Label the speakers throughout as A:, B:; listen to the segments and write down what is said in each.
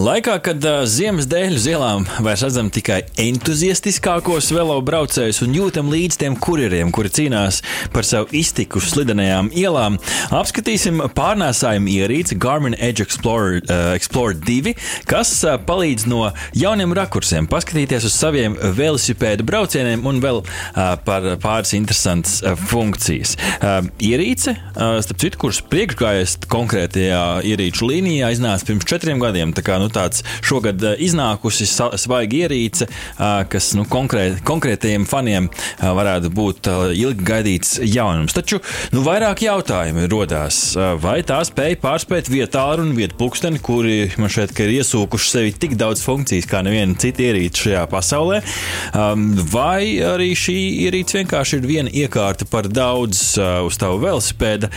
A: Laikā, kad uh, ziemas dēļ uz ielām vairs redzam tikai entuziastiskākos velobraucējus un jūtam līdz tiem kurjeriem, kuri cīnās par savu iztiku uz slidenajām ielām, apskatīsim pārnēsājumu ierīci Garmin Edge Explorer, uh, Explorer 2, kas uh, palīdz no jauniem rakursiem paskatīties uz saviem velosipēdu braucieniem un vēl uh, par pāris interesantas uh, funkcijas. Uh, ierīce, uh, starp citu, kuras priekšgājas konkrētajā ierīču līnijā, iznāca pirms četriem gadiem. Tā kā, nu, tāds šogad eh, iznākusi svaiga ierīce, eh, kas nu, konkrēt, konkrētajiem faniem eh, varētu būt ilgi gaidīts jaunums. Taču nu, vairāk jautājumu rodās. Vai tā spēja pārspēt vietālu un vietu pulksteni, kuri man šeit ir iesūkuši sevi tik daudz funkcijas kā neviena cita ierīce šajā pasaulē, um, vai arī šī ierīce vienkārši ir viena iekārta par daudz uz tavu velosipēda,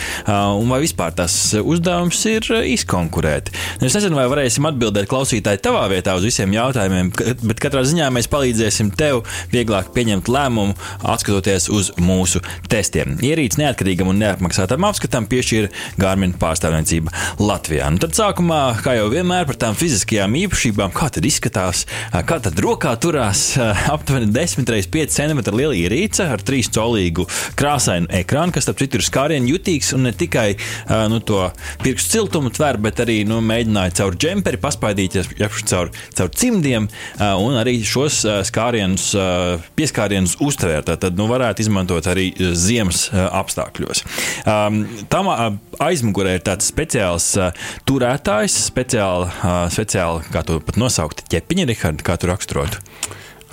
A: un vai vispār tas uzdevums ir izkonkurēt. Nu, es nezinu, vai varēsim atbildēt atbildēt klausītāji tavā vietā uz visiem jautājumiem, bet katrā ziņā mēs palīdzēsim tev vieglāk pieņemt lēmumu, atskatoties uz mūsu testiem. Ierīces neatkarīgam un neapmaksātam apskatam piešķīra Gārmina pārstāvniecība Latvijā. Un tad sākumā, kā jau vienmēr, par tām fiziskajām īpašībām, kā tad izskatās, kā tad rokā turās aptuveni 10 x 5 cm liela ierīce ar 3 colīgu krāsainu ekrānu, kas, starp citu, ir skārienu jutīgs un ne tikai nu, to pirkstu siltumu tver, bet arī nu, mēģināja caur džemperi paspēt paspēdīties caur, caur cimdiem un arī šos skārienus, pieskārienus uztvērt. Tad nu, varētu izmantot arī ziemas apstākļos. Tam aizmugurē ir tāds speciāls turētājs, speciāli, speciāli kā to pat nosaukt, ķepiņa, Rihards, kā tu raksturotu.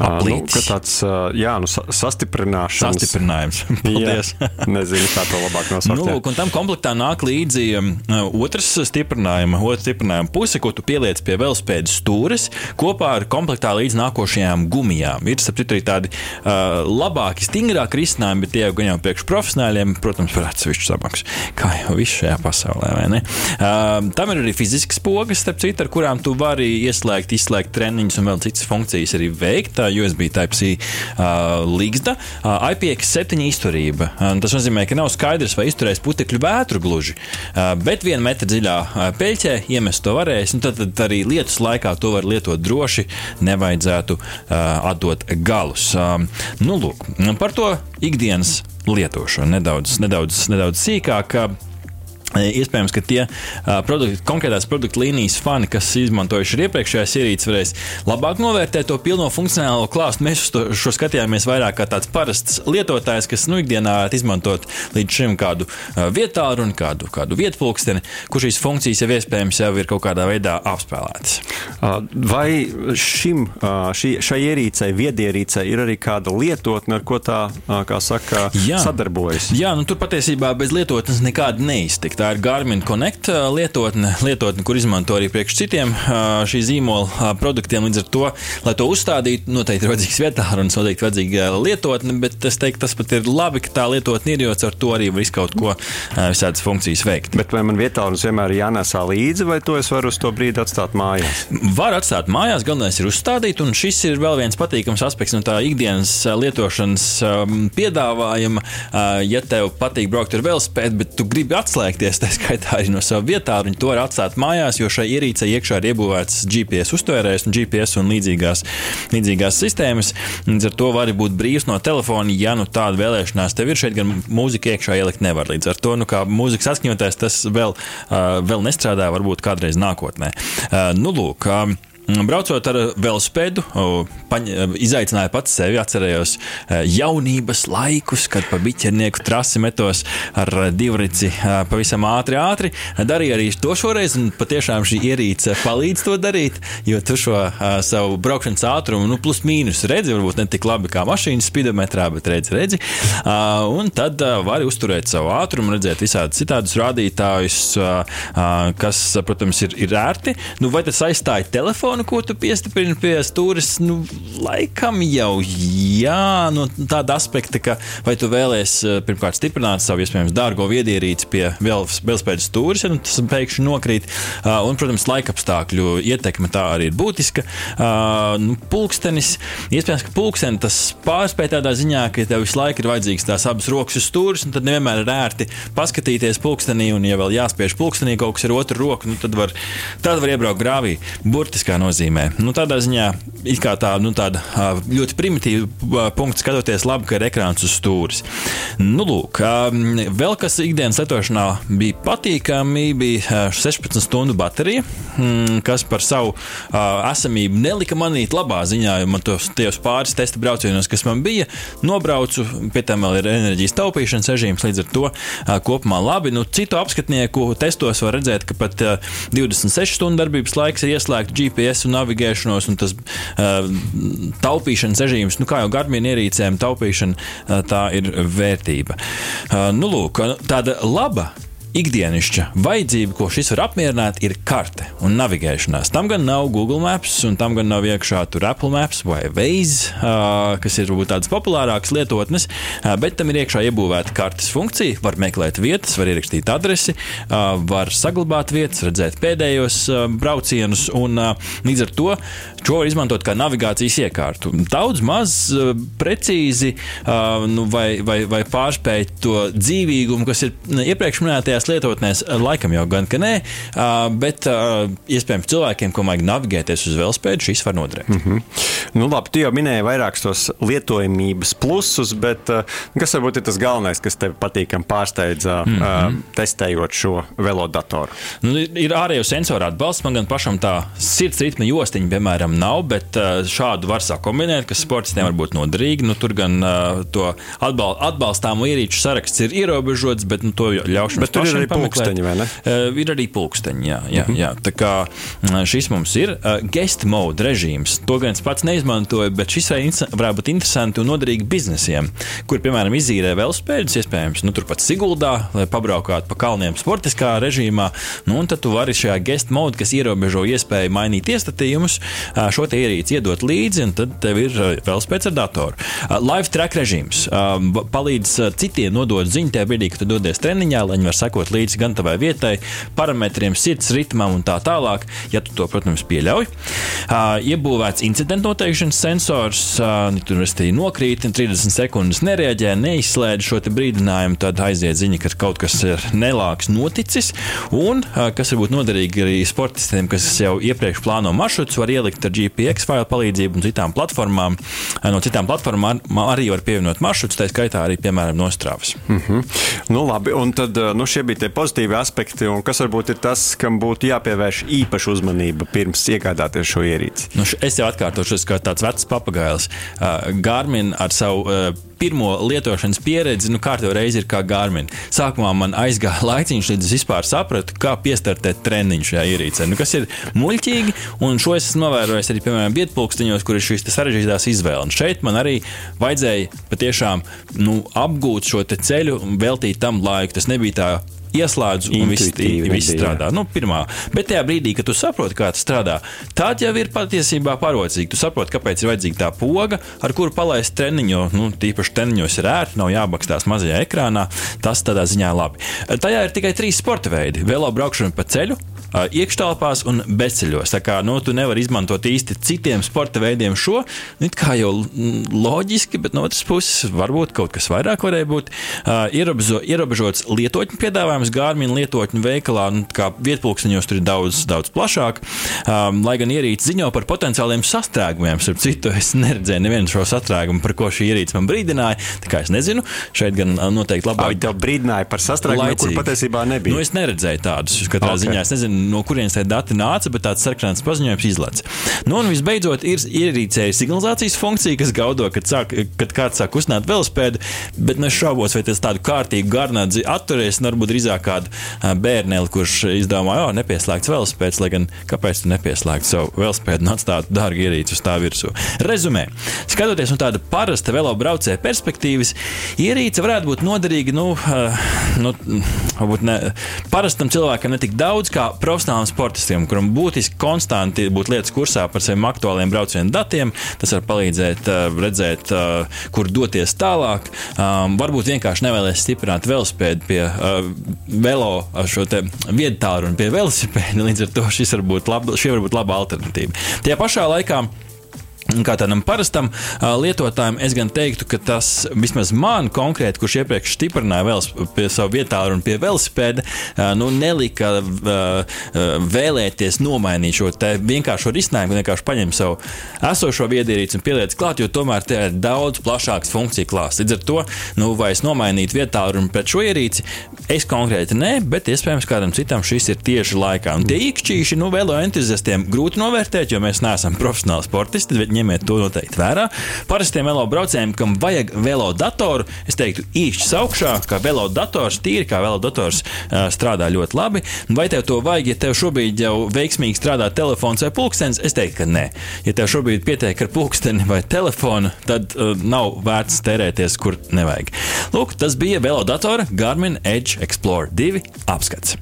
B: Aplīts. Nu, tāds jā, nu, sastiprināšanas.
A: Sastiprinājums. Paldies.
B: jā, nezinu, kā to labāk nosaukt.
A: Nu, lūk, un tam komplektā nāk līdzi um, otrs stiprinājuma, otrs stiprinājuma puse, ko tu pieliec pie velospēdas stūres kopā ar komplektā līdz nākošajām gumijām. Ir sapratu, arī tādi uh, labāki, stingrāki risinājumi, bet tie jau gan jau priekš profesionāļiem, protams, par atsevišķu samaksu. Kā jau viss šajā pasaulē, vai ne? Uh, tam ir arī fiziskas pogas, starp citu, ar kurām tu vari ieslēgt, izslēgt treniņus un vēl citas funkcijas arī veikt. USB Type-C uh, līgsta. Uh, IPX7 izturība. Uh, tas nozīmē, ka nav skaidrs, vai izturēs putekļu vētru gluži, uh, bet viena metra dziļā uh, peļķē iemest to varēs. Tad, tad arī lietus laikā to var lietot droši, nevajadzētu uh, atdot galus. Uh, nu, lūk, par to ikdienas lietošanu nedaudz, nedaudz, nedaudz sīkāk. Iespējams, ka tie produkti, konkrētās produktu līnijas fani, kas izmantojuši iepriekšējās ierīces, varēs labāk novērtēt to pilno funkcionālo klāstu. Mēs to, šo skatījāmies vairāk kā tāds parasts lietotājs, kas nu, ikdienā izmantot līdz šim kādu vietālu un kādu, kādu vietpulksteni, kur šīs funkcijas jau iespējams jau ir kaut kādā veidā apspēlētas.
B: Vai šim, šī, šai ierīcei, viedierīcei, ir arī kāda lietotne, ar ko tā, kā saka, Jā. sadarbojas?
A: Jā, nu tur patiesībā bez lietotnes nekāda neiztikt. Tā ir Garmin Connect lietotne, lietotne kur izmanto arī priekš citiem šī zīmola produktiem. Līdz ar to, lai to uzstādītu, noteikti ir vajadzīgs vietā un noteikti vajadzīga lietotne, bet es teiktu, tas pat ir labi, ka tā lietotne ir, jo ar to arī var izkaut ko visādas funkcijas veikt.
B: Bet vai man vietā un vienmēr ir jānesā līdzi, vai to es varu uz to brīdi atstāt mājās?
A: Var atstāt mājās, galvenais ir uzstādīt, un šis ir vēl viens patīkams aspekts no tā ikdienas lietošanas piedāvājuma. Ja tev patīk braukt ar velospēdu, bet tu gribi atslēgties, atslēgties, tā skaitā arī no sava vietā. Viņi to var atstāt mājās, jo šai ierīcei iekšā ir iebūvēts GPS uztvērējs un GPS un līdzīgās, līdzīgās sistēmas. Līdz ar to var būt brīvs no telefona, ja nu tāda vēlēšanās tev ir. Šeit gan mūzika iekšā ielikt nevar. Līdz ar to, nu, kā mūzikas atskaņotājs, tas vēl, uh, vēl nestrādā, varbūt kādreiz nākotnē. Uh, nu, lūk, uh, braucot ar velospēdu, izaicināju pats sevi. Atcerējos e, jaunības laikus, kad pa biķernieku trasi metos ar divrici e, pavisam ātri, ātri. Darīju arī to šoreiz, un patiešām šī ierīce palīdz to darīt, jo tu šo e, savu braukšanas ātrumu, nu, plus mīnus redzi, varbūt ne tik labi kā mašīnas spidometrā, bet redzi, redzi. Un tad vari uzturēt savu ātrumu, redzēt visādus citādus rādītājus, kas, protams, ir, ir ērti. Nu, vai tas aizstāja telefonu? Jaunu, ko tu piestiprini pie stūres, nu, laikam jau jā, no nu, tāda aspekta, ka vai tu vēlēsies eh, pirmkārt stiprināt savu iespējams dārgo viedierīci pie velospēdas stūres, ja nu, tas pēkšņi nokrīt. Uh, un, protams, laikapstākļu ietekme tā arī ir būtiska. Uh, nu, pulkstenis, iespējams, ka pulksteni tas pārspēj tādā ziņā, ka tev visu laiku ir vajadzīgs tās abas rokas uz stūres, un tad nevienmēr ir ērti paskatīties pulkstenī, un, ja vēl jāspiež pulkstenī kaut kas ar otru roku, nu, tad var, tad var iebraukt grāvī. Burtiskā nozīmē. Nu, tādā ziņā tā, nu, tāda ļoti primitīva punkta skatoties, labi, ka ir ekrāns uz stūres. Nu, lūk, vēl kas ikdienas lietošanā bija patīkami, bija 16 stundu baterija, mm, kas par savu esamību nelika manīt labā ziņā, jo man tos pāris testa braucienos, kas man bija, nobraucu, pie tam vēl ir enerģijas taupīšanas režīms, līdz ar to kopumā labi. Nu, citu apskatnieku testos var redzēt, ka pat 26 stundu darbības laiks ir ieslēgts GPS un navigēšanos, un tas uh, taupīšanas režīms, nu, kā jau Garmin ierīcēm, taupīšana uh, tā ir vērtība. Uh, nu, lūk, tāda laba ikdienišķa vajadzība, ko šis var apmierināt, ir karte un navigēšanās. Tam gan nav Google Maps, un tam gan nav iekšā tur Apple Maps vai Waze, kas ir varbūt tādas populārākas lietotnes, bet tam ir iekšā iebūvēta kartes funkcija. Var meklēt vietas, var ierakstīt adresi, var saglabāt vietas, redzēt pēdējos braucienus, un līdz ar to šo var izmantot kā navigācijas iekārtu. Daudz maz precīzi nu, vai, vai, vai pārspēt to dzīvīgumu, kas ir iepriekš minētajā mobilajās lietotnēs laikam jau gan, ka nē, bet iespējams cilvēkiem, ko vajag navigēties uz velospēdu, šis var noderēt. Mm -hmm.
B: nu, labi, tu jau minēji vairākus tos lietojamības plusus, bet kas varbūt ir tas galvenais, kas tev patīkam pārsteidza mm -hmm. testējot šo velodatoru?
A: Nu, ir ārējo sensoru atbalsts, man gan pašam tā sirds ritma jostiņa, piemēram, nav, bet šādu var sakombinēt, kas sportistiem var būt noderīgi. Nu, tur gan to atbal atbalstāmo ierīču saraksts ir ierobežots, bet nu, to ļaušu. Bet
B: tur ir arī pulksteņi, vai ne?
A: Uh, ir arī pulksteņi, jā. jā, uh -huh. jā. Tā kā mm, šis mums ir uh, guest mode režīms. To gan es pats neizmantoju, bet šis varētu būt interesanti un noderīgi biznesiem, kur, piemēram, izīrē velospēdus, iespējams, nu, turpat Siguldā, lai pabraukātu pa kalniem sportiskā režīmā. Nu, un tad tu vari šajā guest mode, kas ierobežo iespēju mainīt iestatījumus, uh, šo ierīci iedot līdzi, un tad tev ir uh, velospēds ar datoru. Live track režīms palīdz citiem nodot ziņu tajā brīdī, kad tu dodies treniņā, lai viņi var sekot sekot līdzi gan tavai vietai, parametriem, sirds ritmam un tā tālāk, ja tu to, protams, pieļauj. Iebūvēts incidentu noteikšanas sensors, uh, tur arī nokrīt, 30 sekundes nereaģē, neizslēdz šo brīdinājumu, tad aiziet ziņa, ka kaut kas ir nelāks noticis. Un, kas var būt noderīgi arī sportistiem, kas jau iepriekš plāno maršrutus, var ielikt ar GPX failu palīdzību un citām platformām. No citām platformām arī var pievienot maršrutus, tā skaitā arī, piemēram, nostrāvas.
B: Mm -hmm. nu, labi, un tad nu, šie bija tie pozitīvi aspekti, un kas varbūt ir tas, kam būtu jāpievērš īpaša uzmanība pirms iegādāties šo ierīci?
A: Nu, es jau atkārtošu, kā tāds vecs papagailis. Uh, Garmin ar savu uh, pirmo lietošanas pieredzi, nu, kārtībā reizi ir kā Garmin. Sākumā man aizgāja laiciņš, līdz es vispār sapratu, kā piestartēt treniņu šajā ierīcē. Nu, kas ir muļķīgi, un šo es esmu novērojis arī, piemēram, vietpulksteņos, kur ir šīs sarežģītās izvēles. Šeit man arī vajadzēja patiešām nu, apgūt šo ceļu un veltīt tam laiku. Tas nebija tā ieslēdzu un viss, viss strādā. Nu, pirmā. Bet tajā brīdī, kad tu saproti, kā tas strādā, tad jau ir patiesībā parocīgi. Tu saproti, kāpēc ir vajadzīga tā poga, ar kuru palaist treniņu. Nu, tīpaši treniņos ir ērti, nav jābakstās mazajā ekrānā. Tas tādā ziņā labi. Tajā ir tikai trīs sporta veidi - velo braukšana pa ceļu, iekštelpās un bezceļos. Tā kā nu, tu nevari izmantot īsti citiem sporta veidiem šo, nu, kā jau loģiski, bet no otras puses varbūt kaut kas vairāk varēja būt. Ierobežo, ierobežots lietotņu piedāvājums Gārmina lietotņu veikalā, nu, kā vietpulksteņos tur ir daudz, daudz plašāk. Um, lai gan ierīce ziņo par potenciāliem sastrēgumiem, starp citu, es neredzēju nevienu šo sastrēgumu, par ko šī ierīce man brīdināja. Tā kā es nezinu, šeit gan noteikti labāk.
B: Viņa brīdināja par sastrēgumiem, kur patiesībā nebija.
A: Nu, es neredzēju tādus. Katrā okay. ziņā es nezinu, no kurienes tie dati nāca, bet tāds sarkans paziņojums izlaiž. Nu, un visbeidzot, ir ierīcēja signalizācijas funkcija, kas gaudo, kad, sāk, kad kāds sāk kustināt velospēdu, bet es šaubos, vai tas tādu kārtīgu garnādzi atturēs. Nu, varbūt drīzāk kādu bērneli, kurš izdomā, jo nepieslēgts velospēds, lai gan kāpēc tu nepieslēgtu savu velospēdu un atstātu dārgu ierīci uz tā virsū. Rezumē, skatoties no tāda parasta velobraucēja perspektīvas, ierīce varētu būt noderīga, nu, nu varbūt ne parastam cilvēkam ne tik daudz kā profesionālam sportistam, kuram būtiski konstanti būt lietas kursā par saviem aktuāliem braucienu datiem. Tas var palīdzēt redzēt, kur doties tālāk. Varbūt vienkārši nevēlies stiprināt velospēdu pie velo ar šo vietālu un pie velosipēda. Līdz ar to šis var būt laba, šī var būt laba alternatīva. Tajā pašā laikā Kā tādam parastam uh, lietotājam, es gan teiktu, ka tas vismaz man konkrēti, kurš iepriekš stiprināja vēl pie savu vietālu un pie velosipēda, uh, nu, nelika uh, vēlēties nomainīt šo vienkāršo risinājumu, vienkārši paņemt savu esošo viedierīci un pieliec klāt, jo tomēr te ir daudz plašāks funkciju klāsts. Līdz ar to, nu, vai es nomainītu vietālu un pret šo ierīci, es konkrēti nē, bet iespējams kādam citam šis ir tieši laikā. Un tie īkšķīši, nu, velo entuziastiem grūti novērtēt, jo mēs neesam profesionāli sportisti ņemiet to noteikti vērā. Parastiem velo braucējiem, kam vajag velo datoru, es teiktu, īšķis augšā, kā velo dators, tīri kā velo dators strādā ļoti labi. Vai tev to vajag, ja tev šobrīd jau veiksmīgi strādā telefons vai pulkstenis? Es teiktu, ka nē. Ja tev šobrīd pietiek ar pulksteni vai telefonu, tad uh, nav vērts tērēties, kur nevajag. Lūk, tas bija velo datora Garmin Edge Explorer 2 apskats.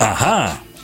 A: Aha!